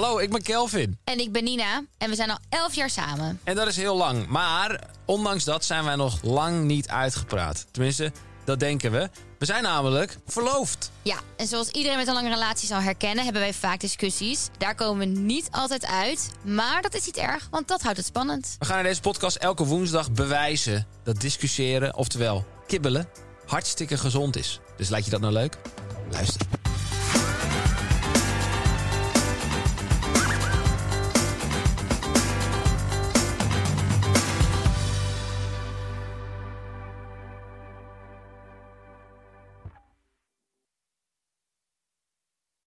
Hallo, ik ben Kelvin. En ik ben Nina en we zijn al elf jaar samen. En dat is heel lang. Maar ondanks dat zijn wij nog lang niet uitgepraat. Tenminste, dat denken we. We zijn namelijk verloofd. Ja, en zoals iedereen met een lange relatie zal herkennen, hebben wij vaak discussies. Daar komen we niet altijd uit. Maar dat is niet erg, want dat houdt het spannend. We gaan in deze podcast elke woensdag bewijzen dat discussiëren, oftewel kibbelen, hartstikke gezond is. Dus lijkt je dat nou leuk? Luister.